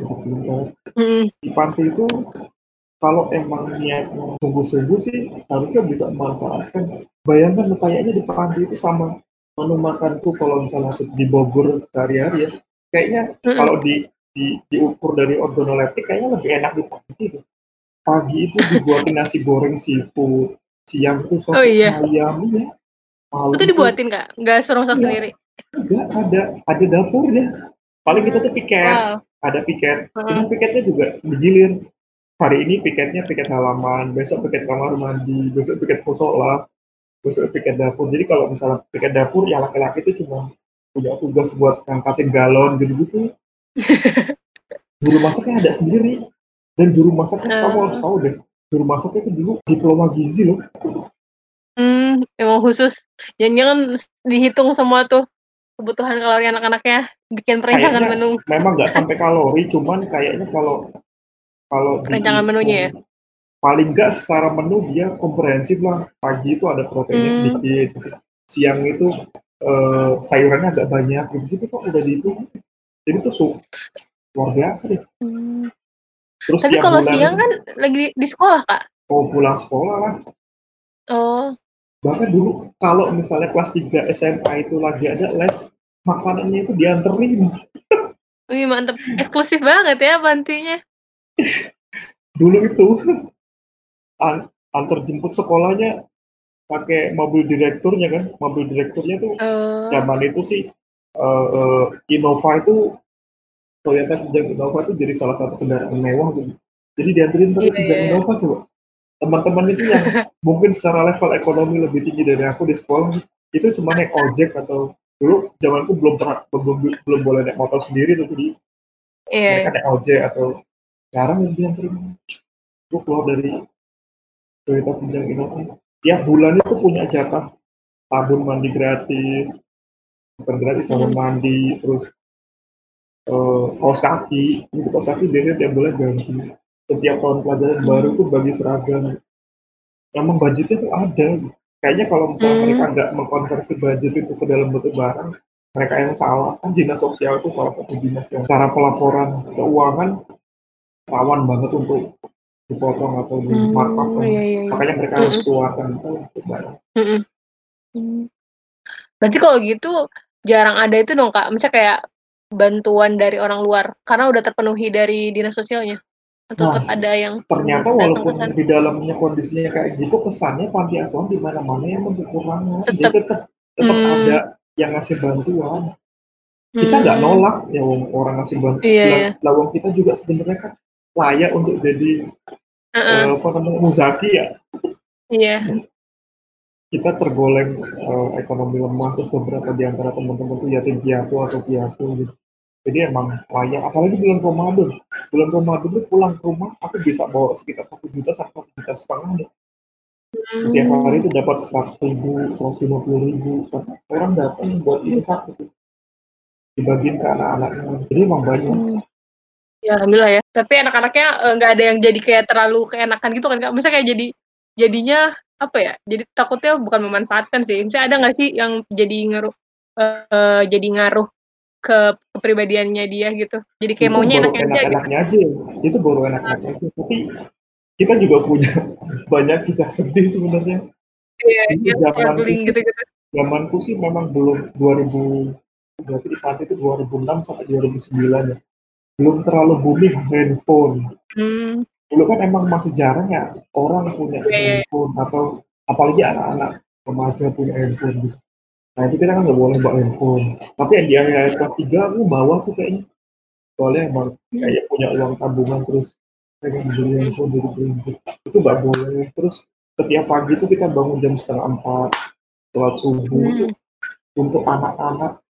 hmm. di panti itu kalau emang niatnya sungguh-sungguh sih harusnya bisa memanfaatkan. Bayangkan kayaknya di panti itu sama menu makanku kalau misalnya di Bogor sehari-hari ya. Kayaknya mm-hmm. kalau di, di diukur dari organoleptik kayaknya lebih enak di panti itu. Pagi itu dibuatin nasi goreng seafood, siang itu sop oh, iya. ayam ya. Malam itu dibuatin nggak? Nggak suruh masak iya. sendiri? Enggak, ada ada dapurnya. Paling kita tuh piket, wow. ada piket. Uh -huh. piketnya juga digilir hari ini piketnya piket halaman, besok piket kamar mandi, besok piket musola, besok piket dapur. Jadi kalau misalnya piket dapur yang laki-laki itu cuma punya tugas buat ngangkatin galon gitu-gitu. juru masaknya ada sendiri dan juru masaknya uh. kamu harus tahu deh juru masaknya itu dulu diploma gizi loh hmm emang khusus jangan-jangan dihitung semua tuh kebutuhan kalori anak-anaknya bikin perencanaan menu memang nggak sampai kalori cuman kayaknya kalau kalau rencangan menunya ya? Paling enggak secara menu dia komprehensif lah. Pagi itu ada proteinnya hmm. sedikit, siang itu uh, sayurannya agak banyak, gitu kok udah dihitung. Jadi tuh luar biasa deh. Hmm. Terus Tapi kalau siang kan lagi di sekolah kak? Oh pulang sekolah lah. Oh. Bahkan dulu kalau misalnya kelas 3 SMA itu lagi ada les, makanannya itu dianterin. Wih mantep, eksklusif banget ya pantinya. Dulu itu an antar jemput sekolahnya pakai mobil direkturnya kan, mobil direkturnya tuh uh. zaman itu sih uh, uh, Innova itu Toyota Kijang Innova itu jadi salah satu kendaraan mewah gitu. Jadi dianterin pakai yeah, Kijang yeah. Innova coba. Teman-teman itu yang mungkin secara level ekonomi lebih tinggi dari aku di sekolah itu cuma naik ojek atau dulu zamanku belum pernah belum belum boleh naik motor sendiri tuh jadi yeah. mereka naik ojek atau sekarang yang dianterin gue keluar dari Toyota Kijang Innova tiap bulan itu punya jatah sabun mandi gratis bukan gratis sabun hmm. mandi terus uh, kaos kaki itu kaos kaki biasanya tiap bulan ganti setiap tahun pelajaran hmm. baru tuh bagi seragam emang budgetnya tuh ada kayaknya kalau misalnya hmm. mereka nggak mengkonversi budget itu ke dalam bentuk barang mereka yang salah kan dinas sosial itu salah satu dinas yang cara pelaporan keuangan rawan banget untuk dipotong atau di hmm, markup iya, iya, iya. makanya mereka mm -mm. harus keluarkan itu. Mm -mm. Berarti kalau gitu jarang ada itu dong kak, misalnya kayak bantuan dari orang luar karena udah terpenuhi dari dinas sosialnya atau nah, tetap ada yang ternyata walaupun kesan. di dalamnya kondisinya kayak gitu kesannya panti asuhan di mana-mana yang kekurangan tetap, tetap, tetap hmm. ada yang ngasih bantuan kita nggak hmm. nolak ya orang ngasih bantuan iya, iya. lawang kita juga sebenarnya kan layak untuk jadi uh -uh. Uh, apa namanya muzaki ya? Iya. Kita tergoleng uh, ekonomi lemah terus beberapa di antara teman-teman tuh yatim piatu atau piatu gitu. Jadi emang layak apalagi bulan Ramadan. Bulan Ramadan itu pulang ke rumah aku bisa bawa sekitar satu juta sampai satu juta setengah deh. Setiap hmm. hari itu dapat seratus ribu seratus lima puluh ribu. Orang datang buat infak gitu dibagiin ke anak-anaknya. Jadi emang banyak. Hmm. Ya alhamdulillah ya. Tapi anak-anaknya eh, nggak ada yang jadi kayak terlalu keenakan gitu kan Kak? Misalnya kayak jadi jadinya apa ya? Jadi takutnya bukan memanfaatkan sih. Misalnya ada nggak sih yang jadi ngaruh uh, jadi ngaruh ke kepribadiannya dia gitu. Jadi kayak itu maunya enaknya aja gitu. Enaknya aja. Itu baru enak-enaknya aja. Tapi kita juga punya banyak kisah sedih sebenarnya. Iya, iya struggling gitu-gitu. Zamanku sih memang belum 2000 berarti di itu 2006 sampai 2009 ya belum terlalu booming handphone. Hmm. Dulu kan emang masih jarang ya orang punya yeah. handphone atau apalagi anak-anak remaja punya handphone gitu. Nah itu kita kan nggak boleh bawa handphone. Tapi yang di area kelas tiga aku bawa tuh kayaknya. Soalnya emang hmm. kayak punya uang tabungan terus pengen beli handphone dari prinsip. Itu nggak boleh. Terus setiap pagi itu kita bangun jam setengah empat, sholat subuh hmm. untuk anak-anak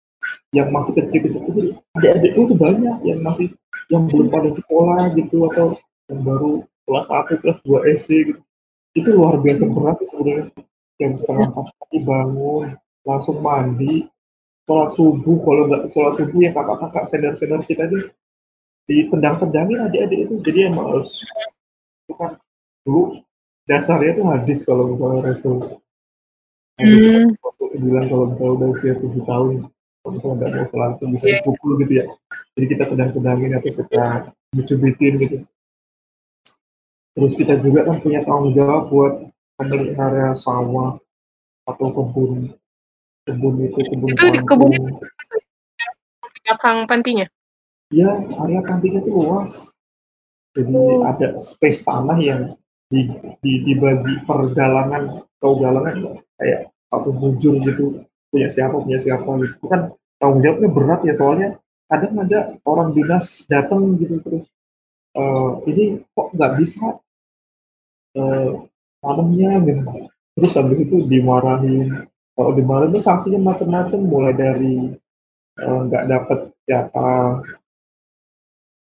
yang masih kecil-kecil itu adik-adik itu banyak yang masih yang belum pada sekolah gitu atau yang baru kelas 1, kelas 2 SD gitu. Itu luar biasa berat sih sebenarnya. Jam setengah empat pagi bangun, langsung mandi, sholat subuh, kalau nggak sholat subuh ya kakak-kakak senior-senior kita itu ditendang-tendangin adik-adik itu. Jadi emang harus itu kan dulu dasarnya tuh hadis kalau misalnya Rasul hmm. Rasul bilang kalau misalnya udah usia tujuh tahun kalau misalnya nggak mau sholat itu bisa yeah. dipukul gitu ya. Jadi kita pedang-pedangin atau kita mencubitin gitu. Terus kita juga kan punya tanggung jawab buat memelihara sawah atau kebun kebun itu kebun itu di kebun belakang pantinya? Ya area pantinya itu luas. Jadi oh. ada space tanah yang di, di, dibagi pergalangan atau galangan kayak satu bujur gitu punya siapa punya siapa gitu. Kan tanggung jawabnya berat ya soalnya kadang ada orang dinas datang gitu terus uh, ini kok nggak bisa uh, tanamnya gitu. Terus habis itu dimarahin. Kalau dimarahin itu sanksinya macam-macam mulai dari eh, nggak uh, dapat jatah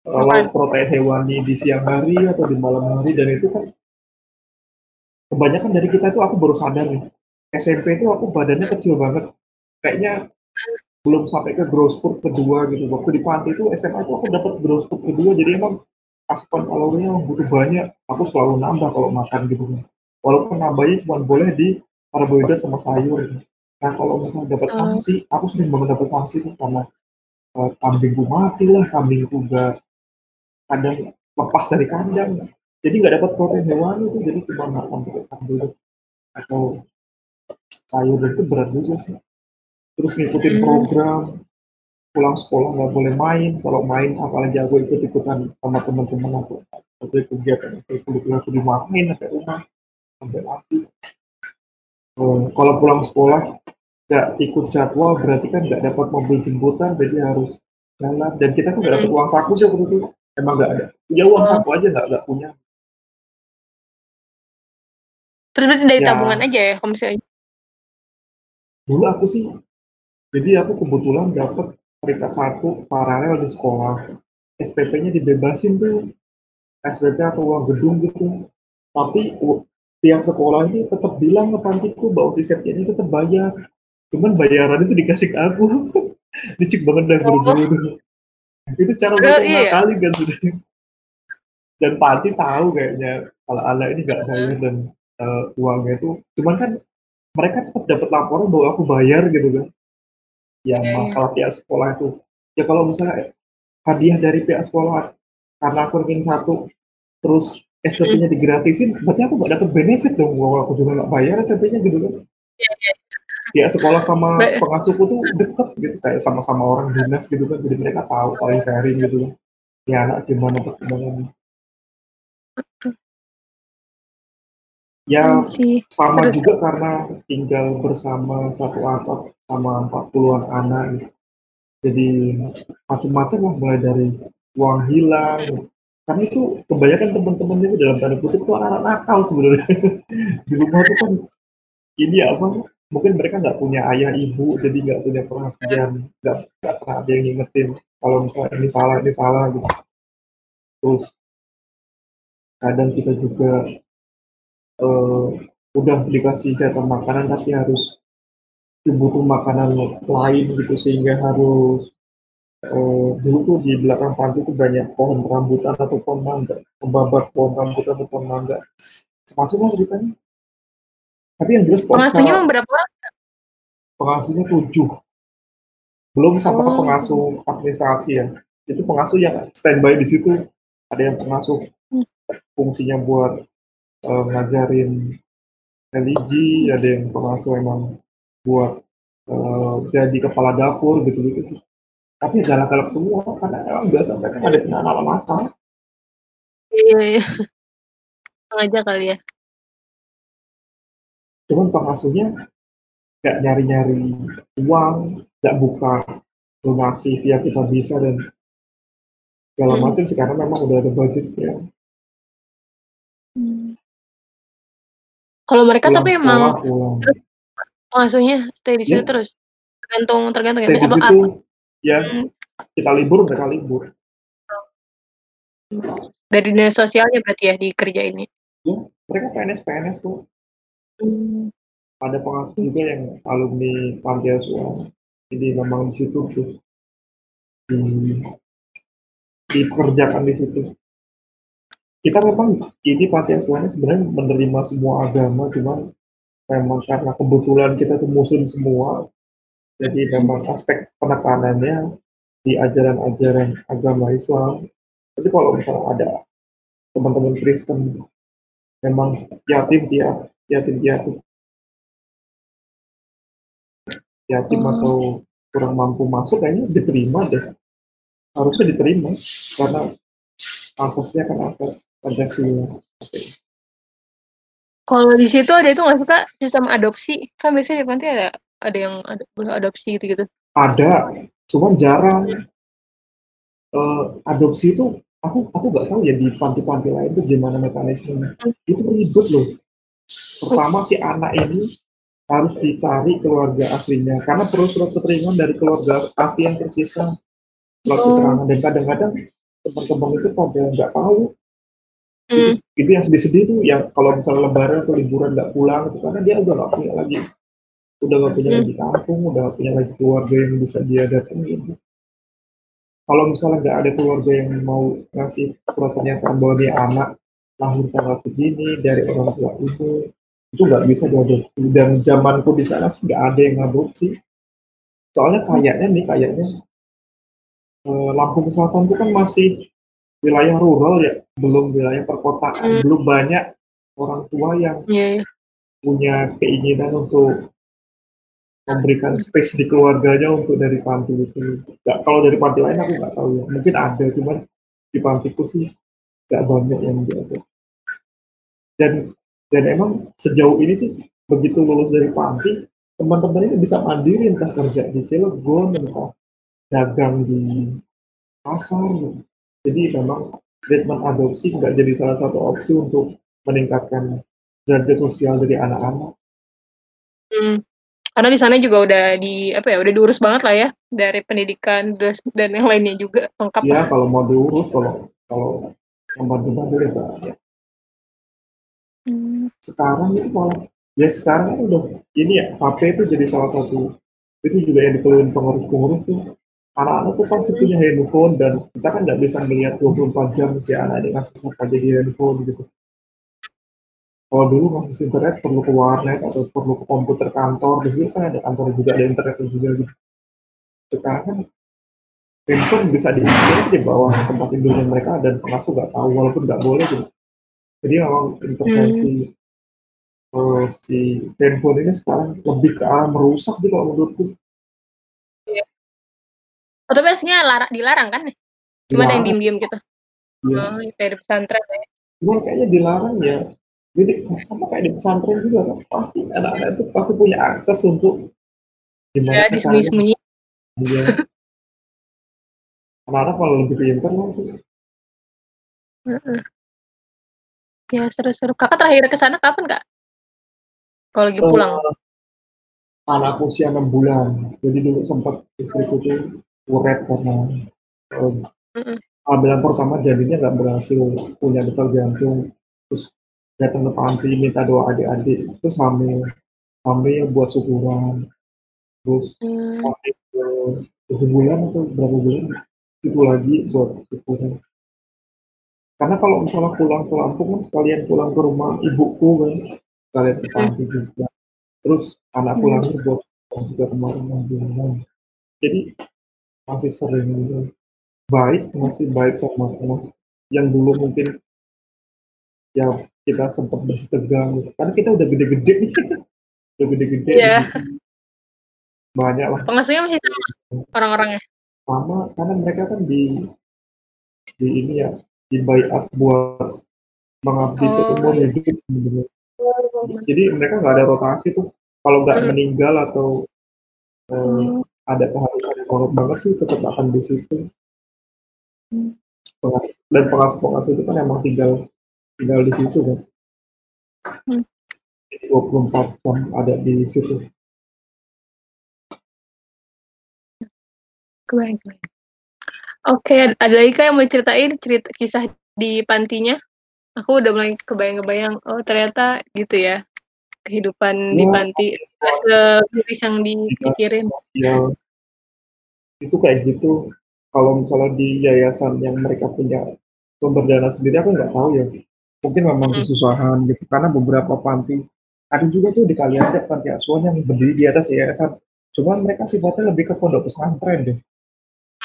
kalau protein hewani di siang hari atau di malam hari dan itu kan kebanyakan dari kita itu aku baru sadar nih SMP itu aku badannya kecil banget. Kayaknya belum sampai ke growth spurt kedua gitu. Waktu di pantai itu SMA itu aku dapat growth spurt kedua. Jadi emang asupan kalorinya butuh banyak. Aku selalu nambah kalau makan gitu. Walaupun nambahnya cuma boleh di karbohidrat sama sayur. Gitu. Nah kalau misalnya dapat hmm. sanksi, aku sering banget dapat sanksi itu karena uh, kambingku mati lah, kambingku gak kadang lepas dari kandang. Jadi nggak dapat protein hewani itu, jadi cuma makan pakai karbohidrat atau sayur itu berat juga sih. Terus ngikutin hmm. program pulang sekolah nggak boleh main. Kalau main apalagi aku ikut ikutan sama teman-teman aku. Atau kegiatan kuliah aku dimarahin sampai rumah sampai lagi kalau pulang sekolah nggak ikut jadwal berarti kan nggak dapat mobil jemputan jadi harus jalan. Dan kita tuh nggak dapat uang saku sih waktu itu. Emang nggak ada. Punya uang oh. saku aja nggak nggak punya. Terus berarti dari ya. tabungan aja ya kalau misalnya dulu aku sih jadi aku kebetulan dapat peringkat satu paralel di sekolah. SPP-nya dibebasin tuh SPP atau uang gedung gitu. Tapi pihak sekolah ini tetap bilang ke pantiku bahwa si ini tetap bayar. Cuman bayaran itu dikasih ke aku. Licik banget dah guru-guru oh. itu. Cara mereka iya. kali kan sudah. Dan panti tahu kayaknya kalau ala ini nggak bayar dan uh, uangnya itu cuman kan mereka tetap dapat laporan bahwa aku bayar gitu kan. Yang yeah, iya. masalah pihak sekolah itu. Ya kalau misalnya hadiah dari pihak sekolah karena aku ranking satu terus SPP-nya digratisin berarti aku gak dapet benefit dong. Kalau aku juga gak bayar SPP-nya gitu kan. Yeah, yeah. ya sekolah sama pengasuhku tuh deket gitu kayak sama-sama orang dinas gitu kan jadi mereka tahu saling sharing gitu kan. Ya anak gimana perkembangannya Ya iya sama Terus. juga karena tinggal bersama satu atap sama 40-an anak gitu. Jadi macam-macam lah mulai dari uang hilang. Karena itu kebanyakan teman-teman itu dalam tanda kutip itu anak-anak nakal sebenarnya. Di rumah itu kan ini apa mungkin mereka nggak punya ayah ibu jadi nggak punya perhatian nggak nggak pernah ada yang ngingetin kalau misalnya ini salah ini salah gitu terus kadang kita juga uh, udah dikasih jatah makanan tapi harus butuh makanan lain gitu sehingga harus uh, dulu tuh di belakang panti tuh banyak pohon rambutan atau pohon mangga membabat pohon rambutan atau pohon mangga. Semacam lah ceritanya tapi yang jelas pengasuhnya berapa pengasuhnya tujuh. Belum sampai oh. pengasuh administrasi ya. Itu pengasuh yang standby di situ. Ada yang pengasuh hmm. fungsinya buat uh, ngajarin religi, ada yang pengasuh emang buat uh, jadi kepala dapur gitu-gitu sih. Tapi galak-galak semua karena emang biasa mereka ada kena anak nakal. Iya, iya. Sengaja kali ya. Cuman pengasuhnya nggak nyari-nyari uang, nggak buka donasi via kita bisa dan segala hmm. macam sih karena memang udah ada budget ya. Kalau mereka Pulang tapi emang terus pengasuhnya stay di situ Ya. terus? Tergantung tergantung ya, Stay di situ, ya Hmm. kita libur mereka libur. Dari dinas sosialnya berarti ya di kerja ini? Ya, mereka PNS-PNS tuh. Hmm. Ada pengasuh juga yang alumni panti asuhan. Jadi memang di situ tuh di dipekerjakan di situ kita memang ini panti asuhannya sebenarnya menerima semua agama cuman memang karena kebetulan kita tuh muslim semua jadi memang aspek penekanannya di ajaran-ajaran agama Islam. Tapi kalau misalnya ada teman-teman Kristen memang yatim dia yatim piatu yatim hmm. atau kurang mampu masuk kayaknya diterima deh. Harusnya diterima karena asasnya kan asas Pancasila. Kalau di situ ada itu nggak suka sistem adopsi? Kan biasanya di panti ada ada yang ada adopsi gitu-gitu. Ada, cuman jarang. Uh, adopsi itu aku aku nggak tahu ya di panti-panti lain itu gimana mekanismenya. Hmm. Itu ribet loh. Pertama si anak ini harus dicari keluarga aslinya karena perlu surat keterangan dari keluarga asli yang tersisa surat oh. keterangan dan kadang-kadang teman-teman itu pada nggak tahu mm. itu, itu yang sedih-sedih tuh yang kalau misalnya lebaran atau liburan nggak pulang itu karena dia udah nggak punya lagi. Udah nggak punya mm. lagi kampung udah nggak punya lagi keluarga yang bisa dia datengin. Kalau misalnya nggak ada keluarga yang mau ngasih surat pernyataan bahwa dia anak lahir tanggal segini dari orang tua itu itu nggak bisa diadopsi. Dan zamanku di sana sih nggak ada yang ngadopsi soalnya kayaknya nih kayaknya Eh, Lampung Selatan itu kan masih wilayah rural ya, belum wilayah perkotaan, hmm. belum banyak orang tua yang yeah. Iya. punya keinginan untuk memberikan space di keluarganya untuk dari panti itu. Gak, kalau dari panti lain aku nggak tahu ya. Mungkin ada, cuman di pantiku sih nggak banyak yang diatur. Dan dan emang sejauh ini sih begitu lulus dari panti, teman-teman ini bisa mandiri entah kerja di Cilegon, entah dagang di pasar. Gitu. Jadi memang treatment adopsi nggak jadi salah satu opsi untuk meningkatkan derajat sosial dari anak-anak. Hmm. Karena di sana juga udah di apa ya udah diurus banget lah ya dari pendidikan dan yang lainnya juga lengkap ya kalau mau diurus kalau kalau membantu-bantu ya ya hmm. sekarang itu malah ya sekarang udah ini ya HP itu jadi salah satu itu juga yang dikeluhin pengurus-pengurus tuh anak-anak tuh pasti punya handphone dan kita kan nggak bisa melihat 24 jam si anak ini ngasih apa jadi handphone gitu kalau dulu masih internet perlu ke warnet atau perlu ke komputer kantor di sini kan ada kantor juga ada internet juga gitu sekarang kan handphone bisa diakses di bawah tempat tidurnya mereka dan pengasuh nggak tahu walaupun nggak boleh gitu jadi memang intervensi hmm. uh, si handphone ini sekarang lebih ke arah merusak sih kalau menurutku. Oh, tapi aslinya lar dilarang kan? Cuma ada yang diem-diem gitu. Iya. Oh, dari pesantren ya. Cuma kayaknya dilarang ya jadi sama kayak di pesantren juga kan pasti anak-anak itu pasti punya akses untuk gimana ya, disembunyi-sembunyi. Iya. anak-anak kalau lebih pintar lah itu. Ya seru-seru. Kakak terakhir ke sana kapan kak? Kalau lagi pulang? Uh, anak usia enam bulan. Jadi dulu sempat istriku tuh uret karena uh -uh. pertama jadinya nggak berhasil punya detak jantung. Terus datang ke panti minta doa adik-adik terus hamil hamil buat syukuran terus hmm. tujuh bulan atau berapa bulan itu lagi buat syukuran karena kalau misalnya pulang ke Lampung kan sekalian pulang ke rumah ibuku kan sekalian ke panti hmm. juga terus anak pulang hmm. buat juga kemarin jadi masih sering baik masih baik sama teman yang dulu mungkin ya kita sempat bersih tegang gitu. karena kita udah gede-gede nih udah gede-gede yeah. banyak lah pengasuhnya masih sama orang-orangnya sama karena mereka kan di di ini ya di bayat buat mengabdi oh. seumur hidup sebenarnya jadi mereka nggak ada rotasi tuh kalau nggak hmm. meninggal atau eh, hmm. Ada keharusan yang banget sih tetap akan di situ hmm. dan pengasuh-pengasuh itu kan emang tinggal tinggal di situ kan. Hmm. 24 jam ada di situ. Keren. Oke, ada lagi kak yang mau ceritain cerita kisah di pantinya? Aku udah mulai kebayang-kebayang, oh ternyata gitu ya kehidupan ya, di panti segiris yang dipikirin. Ya, itu kayak gitu. Kalau misalnya di yayasan yang mereka punya sumber dana sendiri, aku nggak tahu ya mungkin memang hmm. kesusahan gitu karena beberapa panti ada juga tuh di Kalianda panti asuhan yang berdiri di atas yayasan cuman mereka sifatnya lebih ke pondok pesantren deh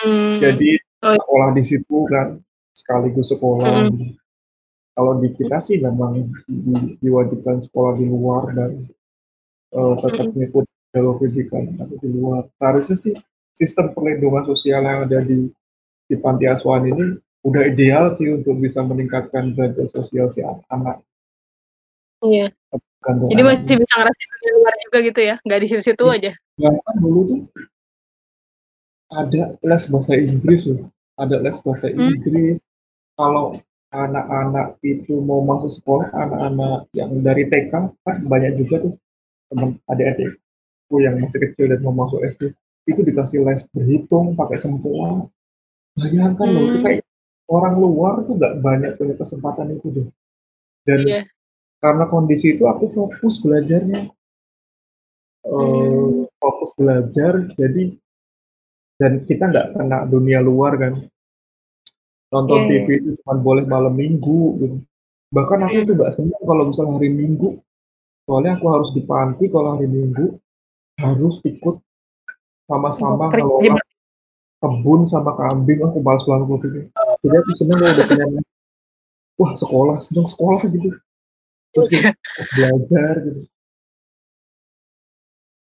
hmm. jadi oh. sekolah di situ kan sekaligus sekolah hmm. Kalau di kita sih memang di, diwajibkan sekolah di luar dan uh, tetap mengikuti jalur pendidikan di luar harusnya sih sistem perlindungan sosial yang ada di di panti asuhan ini udah ideal sih untuk bisa meningkatkan derajat sosial si anak. Iya. Jadi masih bisa ngerasain di luar juga gitu ya, nggak di situ-situ ya, aja. Ya kan dulu tuh ada les bahasa Inggris loh, ada les bahasa hmm. Inggris. Kalau anak-anak itu mau masuk sekolah, anak-anak yang dari TK kan banyak juga tuh teman adik-adikku yang masih kecil dan mau masuk SD itu dikasih les berhitung pakai sempoa. Bayangkan hmm. loh, kayak orang luar tuh nggak banyak punya kesempatan itu deh. Dan yeah. karena kondisi itu aku fokus belajarnya, uh, fokus belajar. Jadi dan kita nggak kena dunia luar kan. Nonton yeah, TV yeah. itu cuma boleh malam minggu gitu. Bahkan aku tuh nggak senang kalau misalnya hari Minggu, soalnya aku harus di panti kalau hari Minggu harus ikut sama-sama kalau kebun sama kambing. Aku balas banget gitu jadi aku seneng kalau biasanya wah sekolah seneng sekolah gitu. Terus gitu, belajar gitu.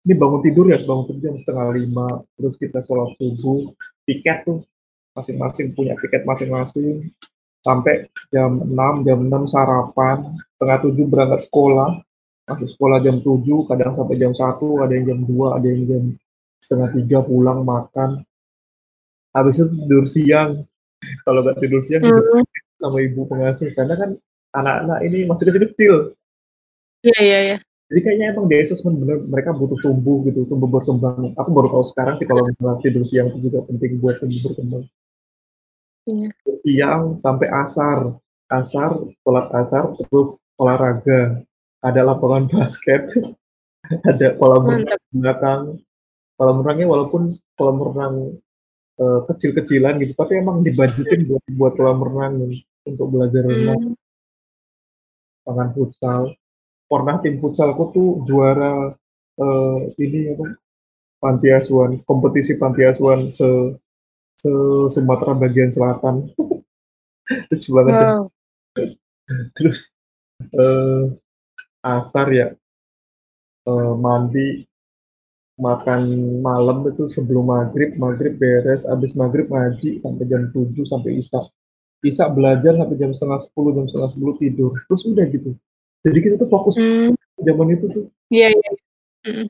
Ini bangun tidur ya bangun tidur jam setengah lima. Terus kita sholat subuh. Tiket tuh masing-masing punya tiket masing-masing sampai jam 6, jam 6 sarapan, setengah tujuh berangkat sekolah, masuk sekolah jam 7, kadang sampai jam 1, ada yang jam 2, ada yang jam setengah tiga pulang makan. Habis itu tidur siang. Kalau nggak tidur siang, hmm. sama ibu pengasuh. Karena kan anak-anak ini masih kecil-kecil. Iya, iya, iya. Jadi kayaknya emang di assessment bener mereka butuh tumbuh gitu, tumbuh berkembang. Aku baru tahu sekarang sih kalau misalnya tidur siang itu juga penting buat tumbuh berkembang. Iya. Siang sampai asar, asar, sholat asar, terus olahraga. Ada lapangan basket, ada kolam renang belakang. Kolam renangnya walaupun kolam renang uh, kecil-kecilan gitu, tapi emang dibudgetin buat buat kolam renang untuk belajar renang. Hmm. Lapangan futsal pernah tim futsalku tuh juara uh, ini apa panti asuhan kompetisi panti asuhan se, se Sumatera bagian selatan lucu banget wow. ya. terus uh, asar ya uh, mandi makan malam itu sebelum maghrib maghrib beres abis maghrib ngaji sampai jam 7 sampai isak isak belajar sampai jam setengah sepuluh jam setengah sepuluh tidur terus udah gitu jadi kita tuh fokus hmm. zaman itu tuh. Iya, iya. Mm.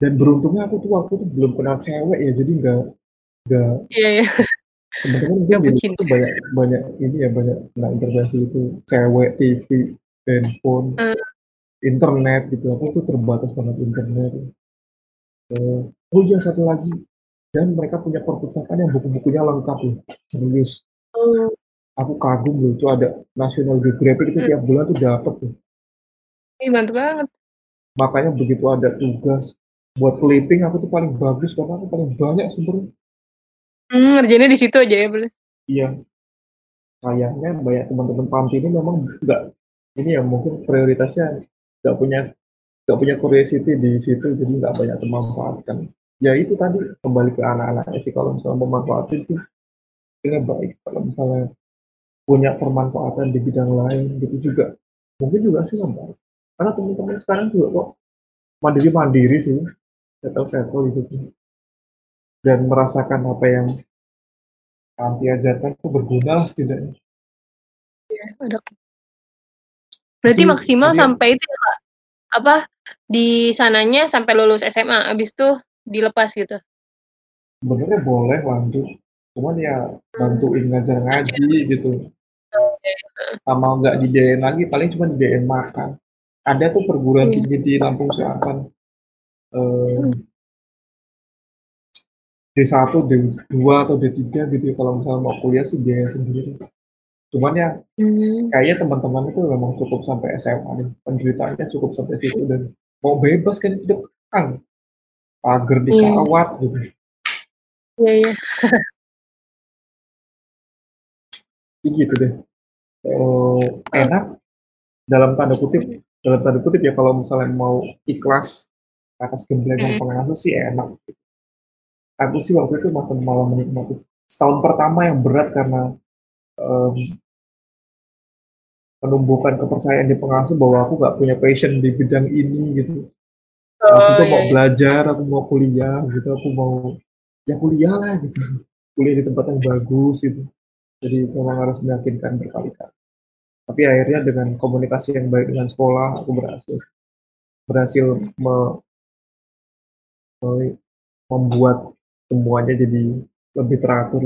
Dan beruntungnya aku tuh waktu itu belum kenal cewek ya, jadi nggak nggak. Iya, iya. Teman-teman mungkin di itu banyak banyak ini ya banyak kena intervensi itu cewek, TV, handphone, mm. internet gitu. Aku tuh terbatas banget internet. Uh, oh iya satu lagi, dan mereka punya perpustakaan yang buku-bukunya lengkap loh, serius. Oh. Aku kagum loh, itu ada National Geographic itu hmm. tiap bulan tuh dapat tuh. Ih, mantap banget. Makanya begitu ada tugas buat clipping aku tuh paling bagus karena aku paling banyak sumbernya. Hmm, ngerjainnya di situ aja ya, boleh. Iya. Sayangnya banyak teman-teman panti ini memang enggak ini ya mungkin prioritasnya nggak punya nggak punya curiosity di situ jadi nggak banyak memanfaatkan ya itu tadi kembali ke anak-anaknya sih kalau misalnya memanfaatkan sih ini baik kalau misalnya punya permanfaatan di bidang lain gitu juga mungkin juga sih nggak karena teman-teman sekarang juga kok mandiri-mandiri sih, settle-settle gitu. Dan merasakan apa yang kami ajarkan itu berguna lah setidaknya. Iya, ada. Berarti itu, maksimal ya. sampai itu ya, Apa di sananya sampai lulus SMA, habis itu dilepas gitu? Sebenarnya boleh lanjut, cuman ya bantuin ngajar ngaji gitu. Sama nggak dibiayain lagi, paling cuma dibiayain makan ada tuh perguruan iya. tinggi di Lampung Selatan eh, D1, D2 atau D3 gitu ya, kalau misalnya mau kuliah sih biaya sendiri. Cuman ya hmm. kayaknya teman-teman itu memang cukup sampai SMA nih, penderitaannya cukup sampai situ dan mau bebas kan tidak kan pagar iya. dikawat yeah. gitu. Iya, iya. gitu deh. Uh, enak dalam tanda kutip dalam tanda kutip ya kalau misalnya mau ikhlas atas gemblengan mm. pengasuh sih enak. Aku sih waktu itu masa malah menikmati. Setahun pertama yang berat karena um, menumbuhkan kepercayaan di pengasuh bahwa aku gak punya passion di bidang ini gitu. Oh, aku tuh iya, mau iya. belajar, aku mau kuliah gitu, aku mau ya kuliah lah gitu. Kuliah di tempat yang bagus gitu. Jadi memang harus meyakinkan berkali-kali tapi akhirnya dengan komunikasi yang baik dengan sekolah aku berhasil berhasil me, me, membuat semuanya jadi lebih teratur